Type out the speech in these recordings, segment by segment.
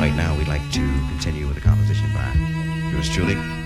Right now, we'd like to continue with a composition by yours truly.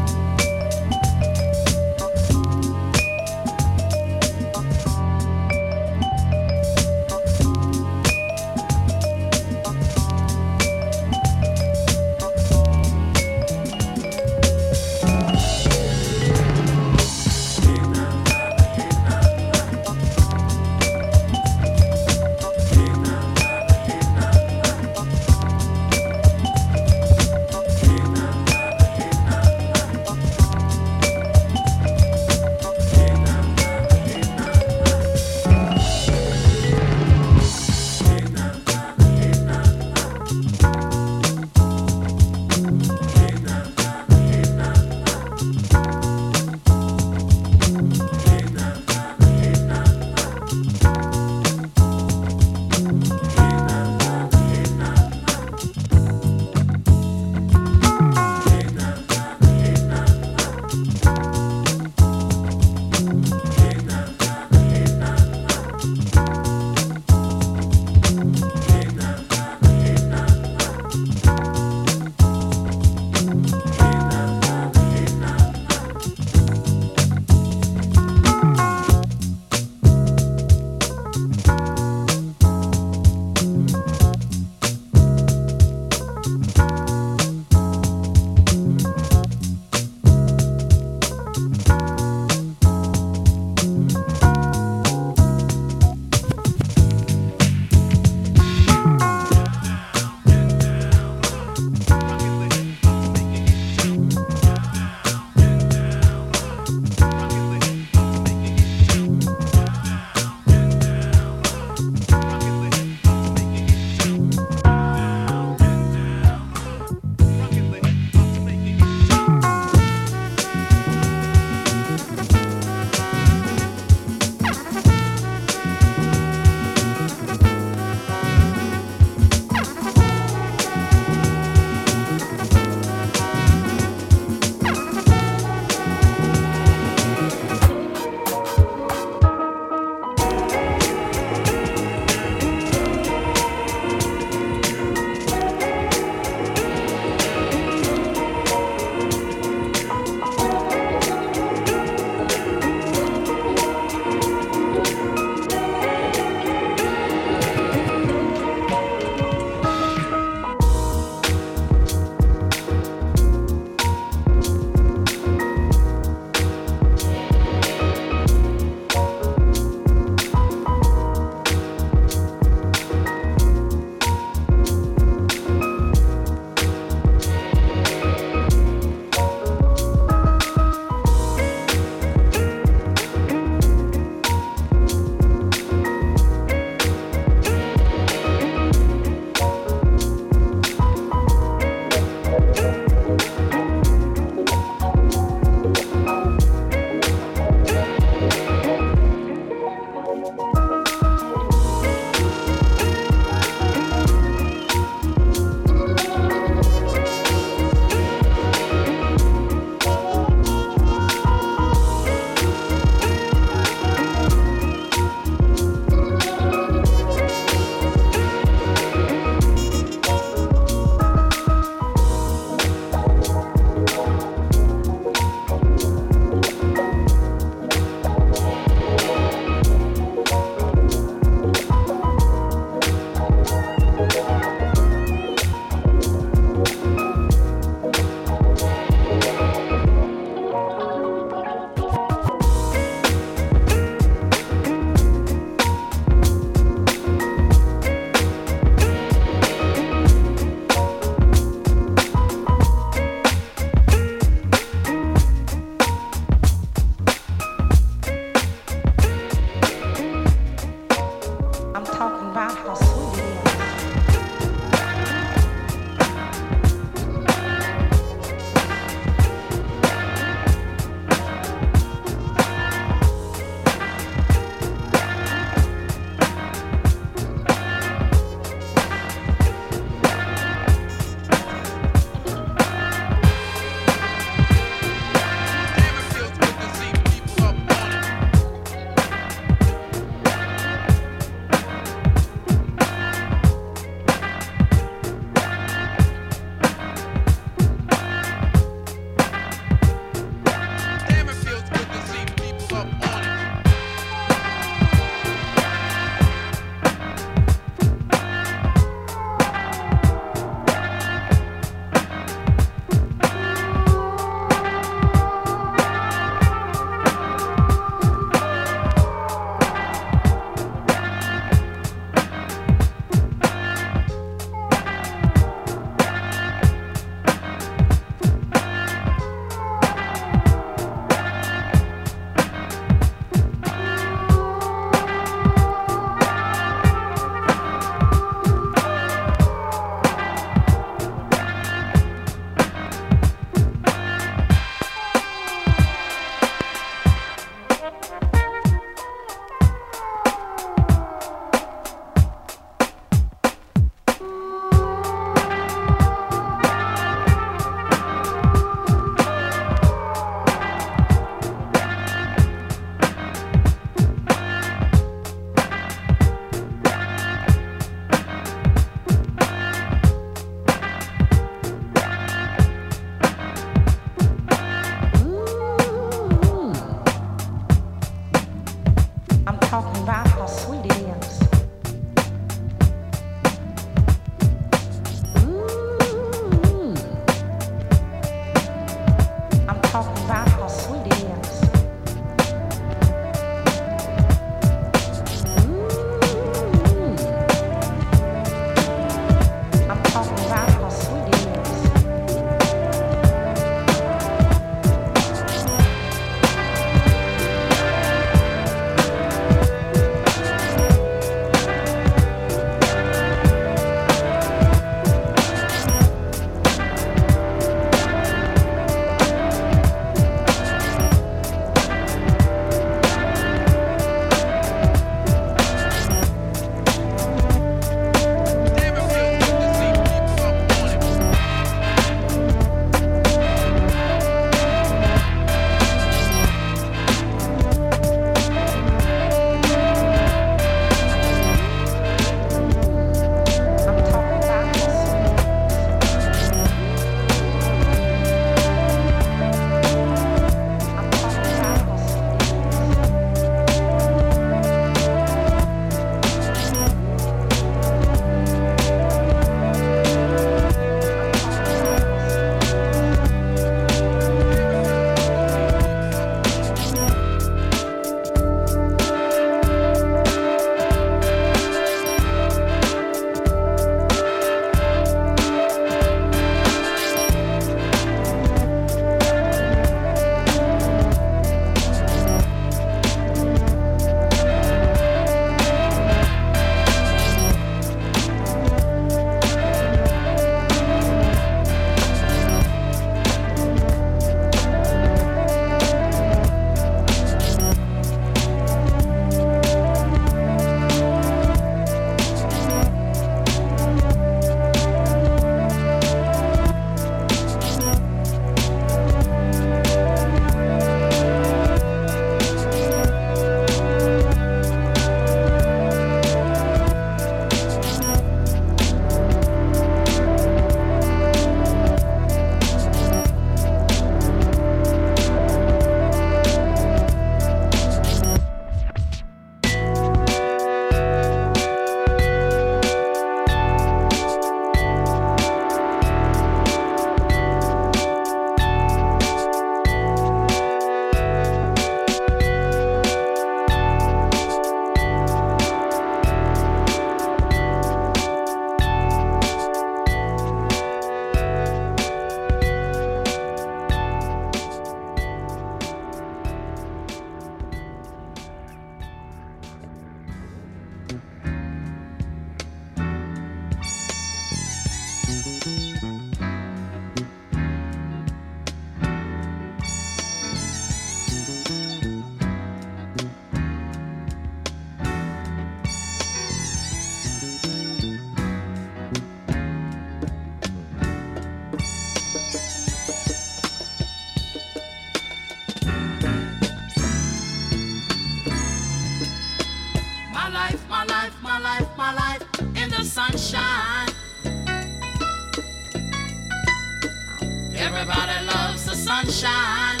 sunshine.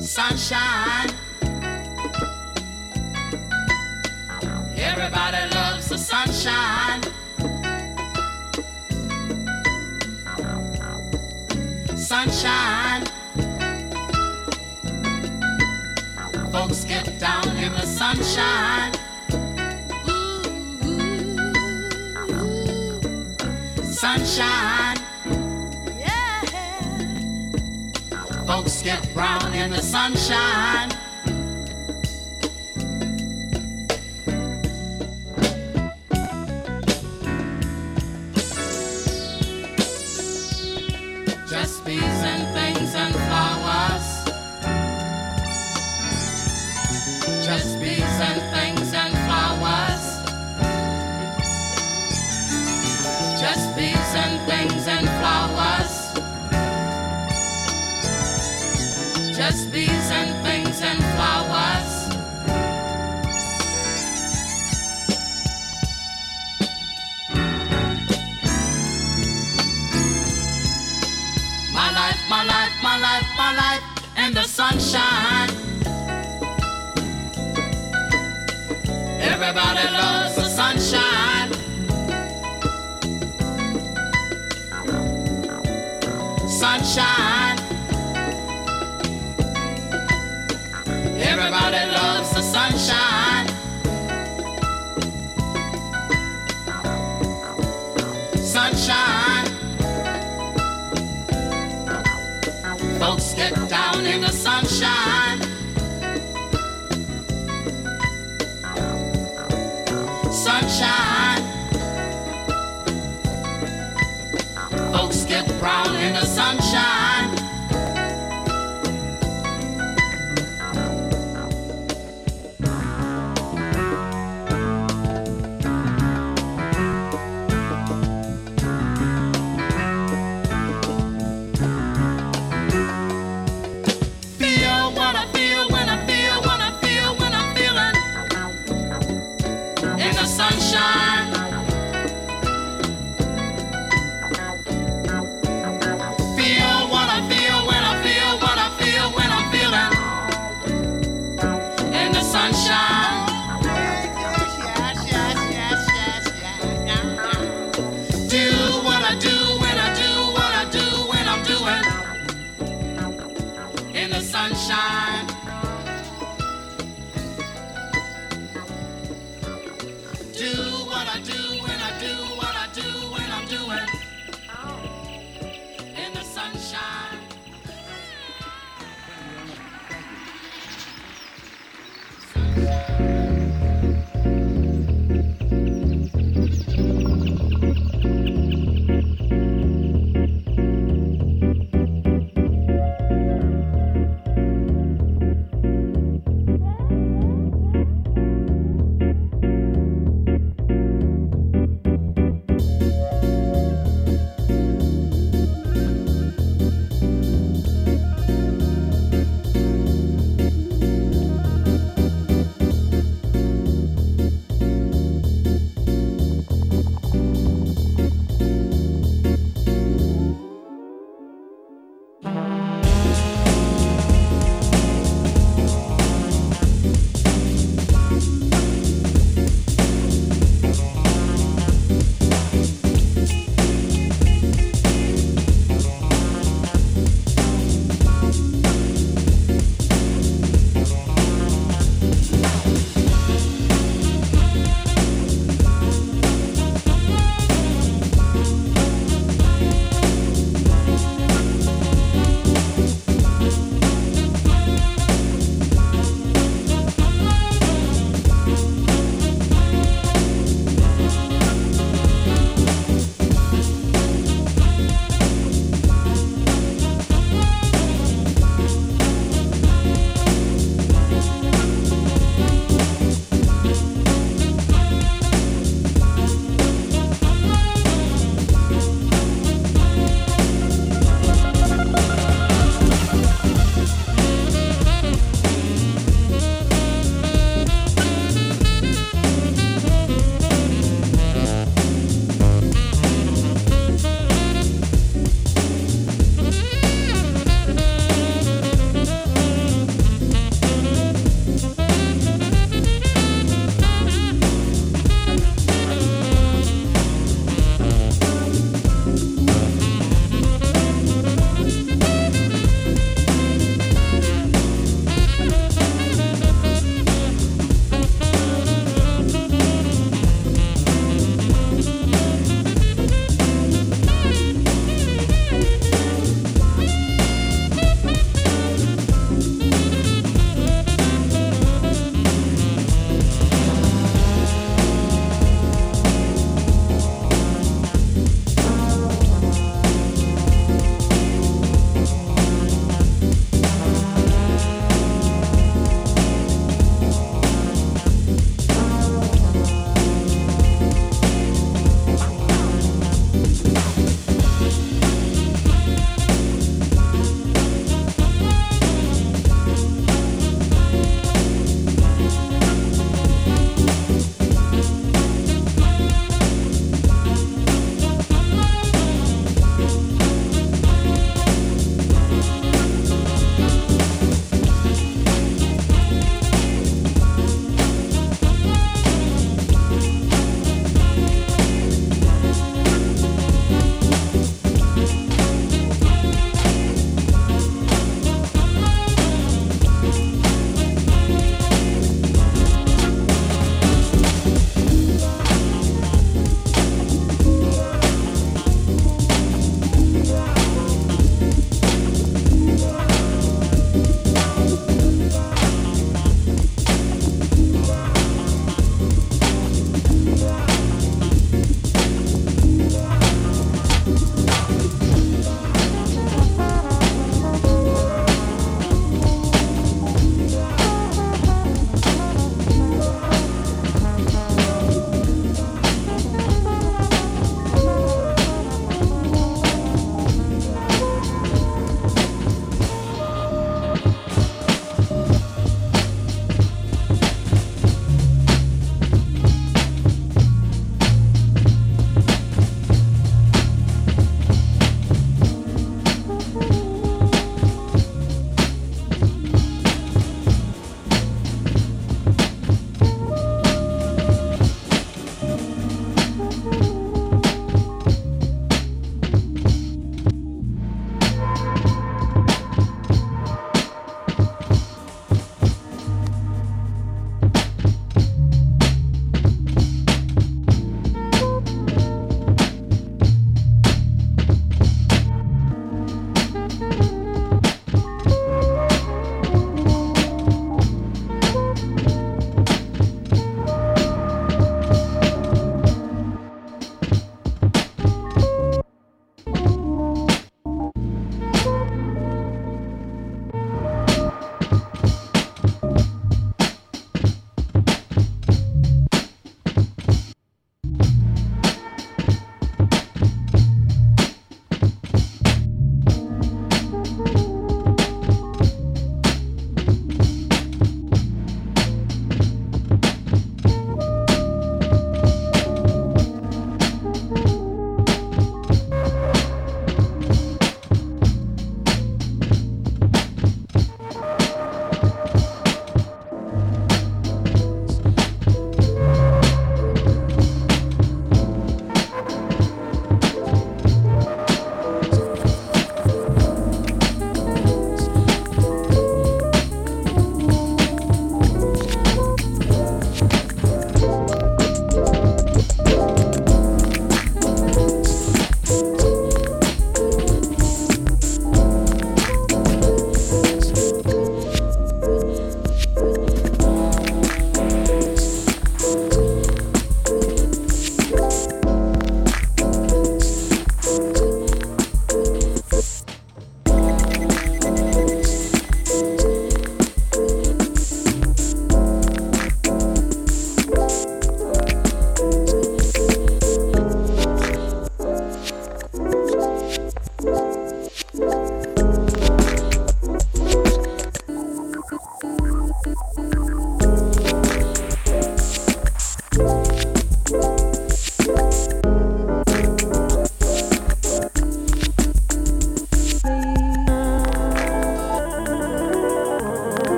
Sunshine. Everybody loves the sunshine. Sunshine. Folks get down in the sunshine. sunshine. Yeah. Folks get brown in the sunshine.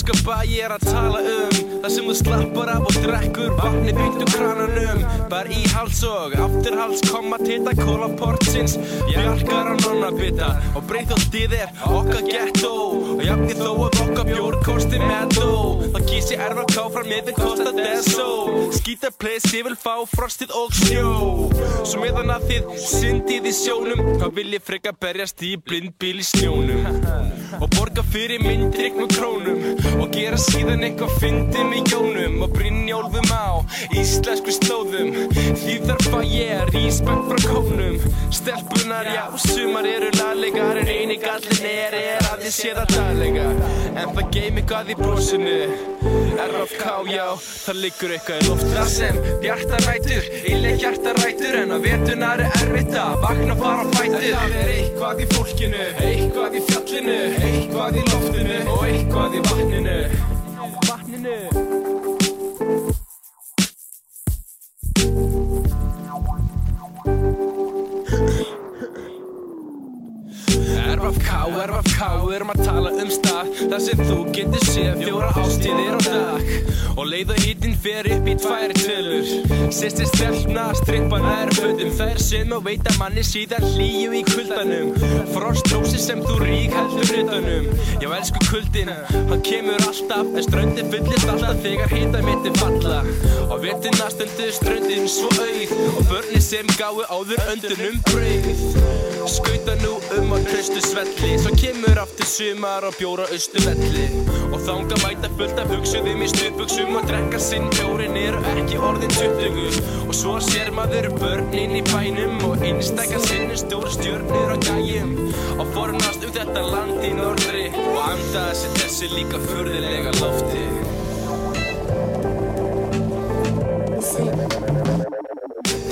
Viskapa ég er að tala um. Það sem þú slappar af og drekkur Vatni úr krananum Bara í hals og afturhals Koma til það kólaportsins Bjarkar á nonnabita Og breyþóttið er okkar ghetto. Og jafnir þó að okkar bjór kosti meðó Það kísi erfa ká frá miður kosta deso Skýta place, ég vil fá frostið og snjó Svo meðan að þið syndið í sjónum. Hvað vil ég freka berjast í blindbíl í snjónum? Og borga fyrir myndrygg með krónum gera síðan eitthvað fyndi með jónum Og brinnjólfum á íslensku slóðum. Því þarf að ég er íspengt frá kónum. Stelpunar já, sumar eru laglegar En eini gallin er, er að ég sé það daglega. En það geimi hvað í brosinu. RFK já, það liggur eitthvað í loft Það sem bjartarætur, illeg hjartarætur En á vetunar er erfitt að vakna fara fætur. Það er eitthvað í fólkinu, eitthvað í fjallinu Eitthvað í loftinu og eitthvað í vatninu Vatninu RFK, RFK, við erum að tala um stað. Þar sem þú getur séð fjóra ástíðir á dag. Og leið og hýttin fer upp í tvær tölur. Sýstir stelpna, strippa nær fötum þær sem og veita manni síðan hlýju í kuldanum. Frostrósi sem þú rík heldur utanum. Já, elsku kuldin, hann kemur alltaf. En ströndin fyllist alltaf þegar hýta mitt er falla. Og veturna stundu ströndin svo auð. Og börni sem gáu áður öndunum brauð. Skauta nú um á tröstu svelli Svo kemur aftur sumar og bjóra austu velli Og þánga mæta fullt af hugsuðum í stupuksum Og drekka sinn bjórin eru ekki orðin 20 Og svo sér maður börnin í bænum Og einstækja sinni stór stjörnir á gæjum. Og fornast um þetta land í norðri Og anda þessi þessi líka furðilega lofti.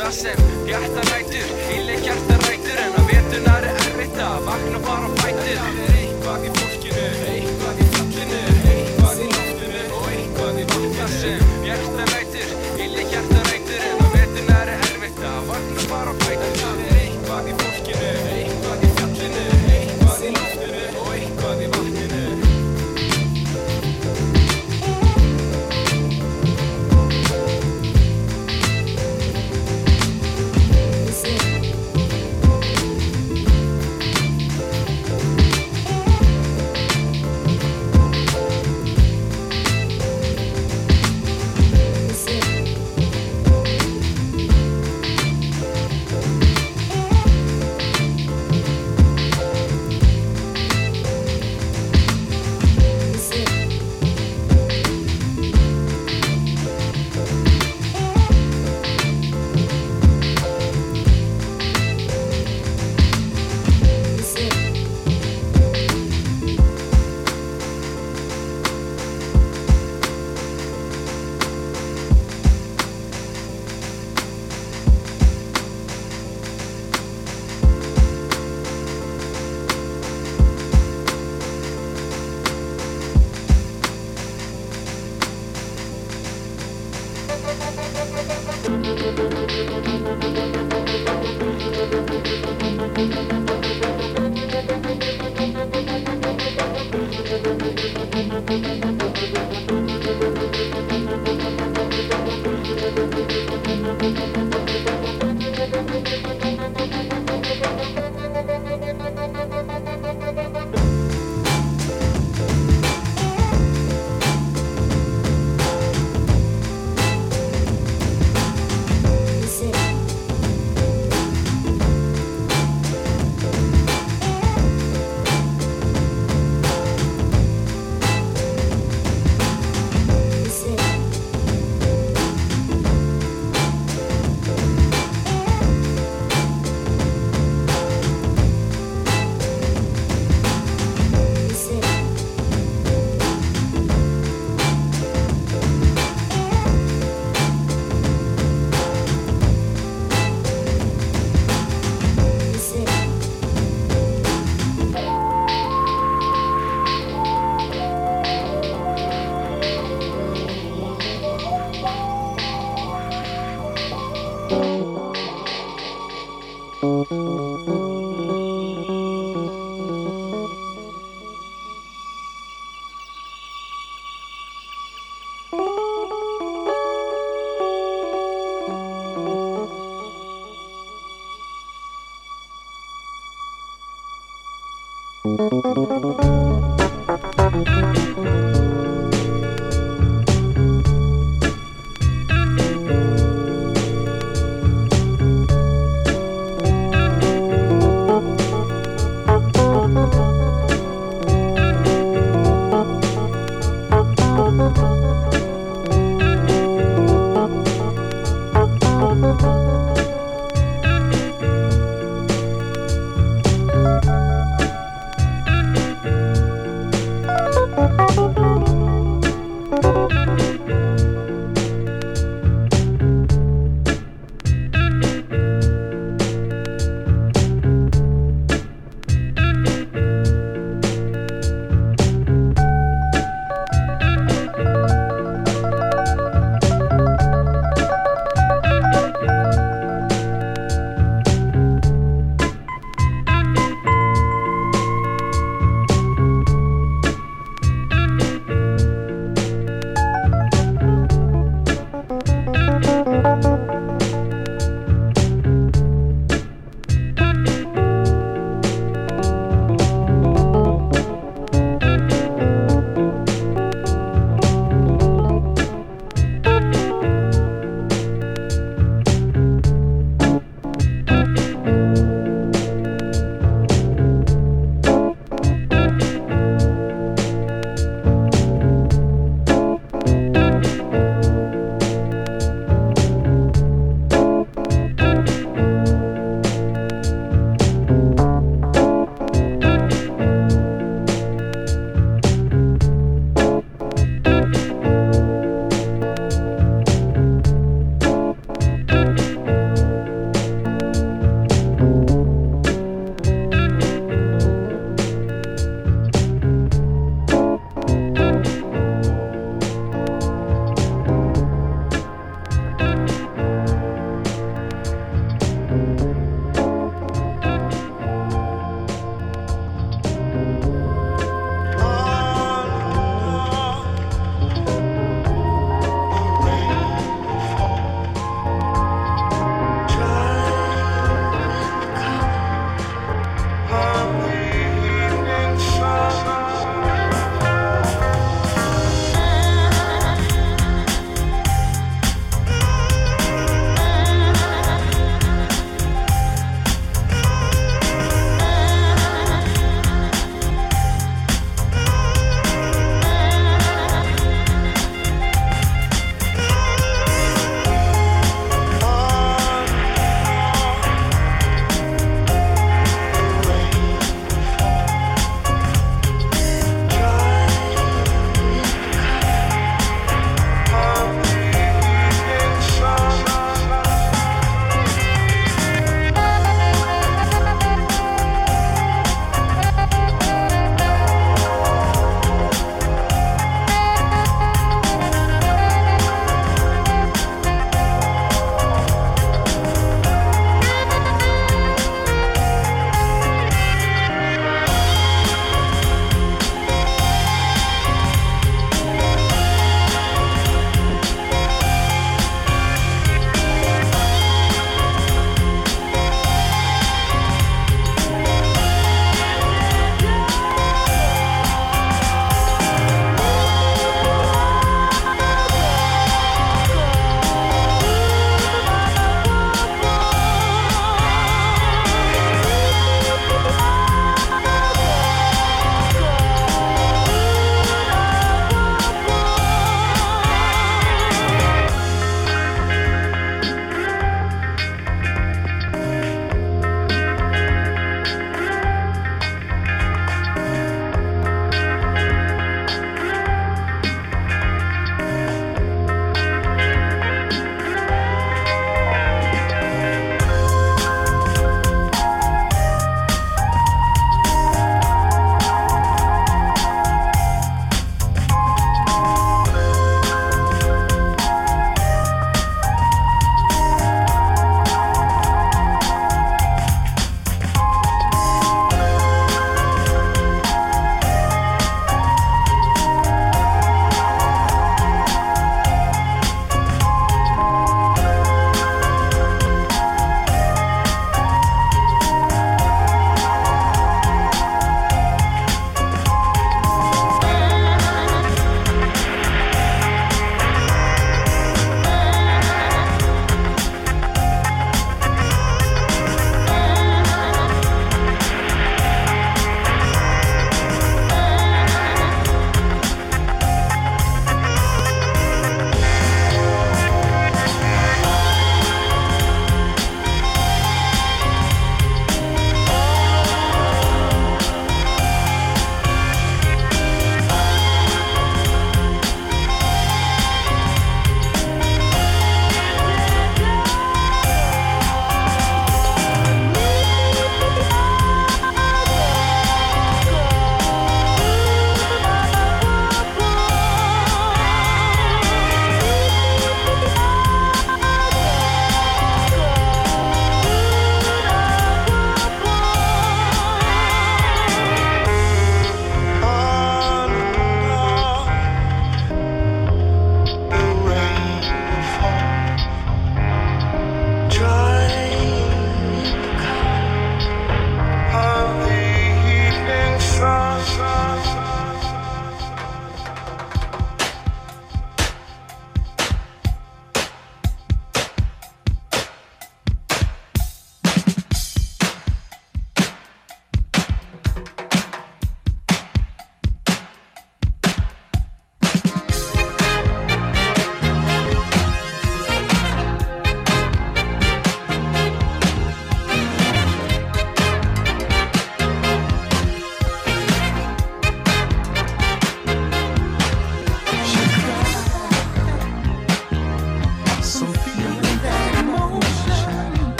Það sem hjartarætur, íleg hjartarætur En að vetunar er erfitt að vakna og fara á fætur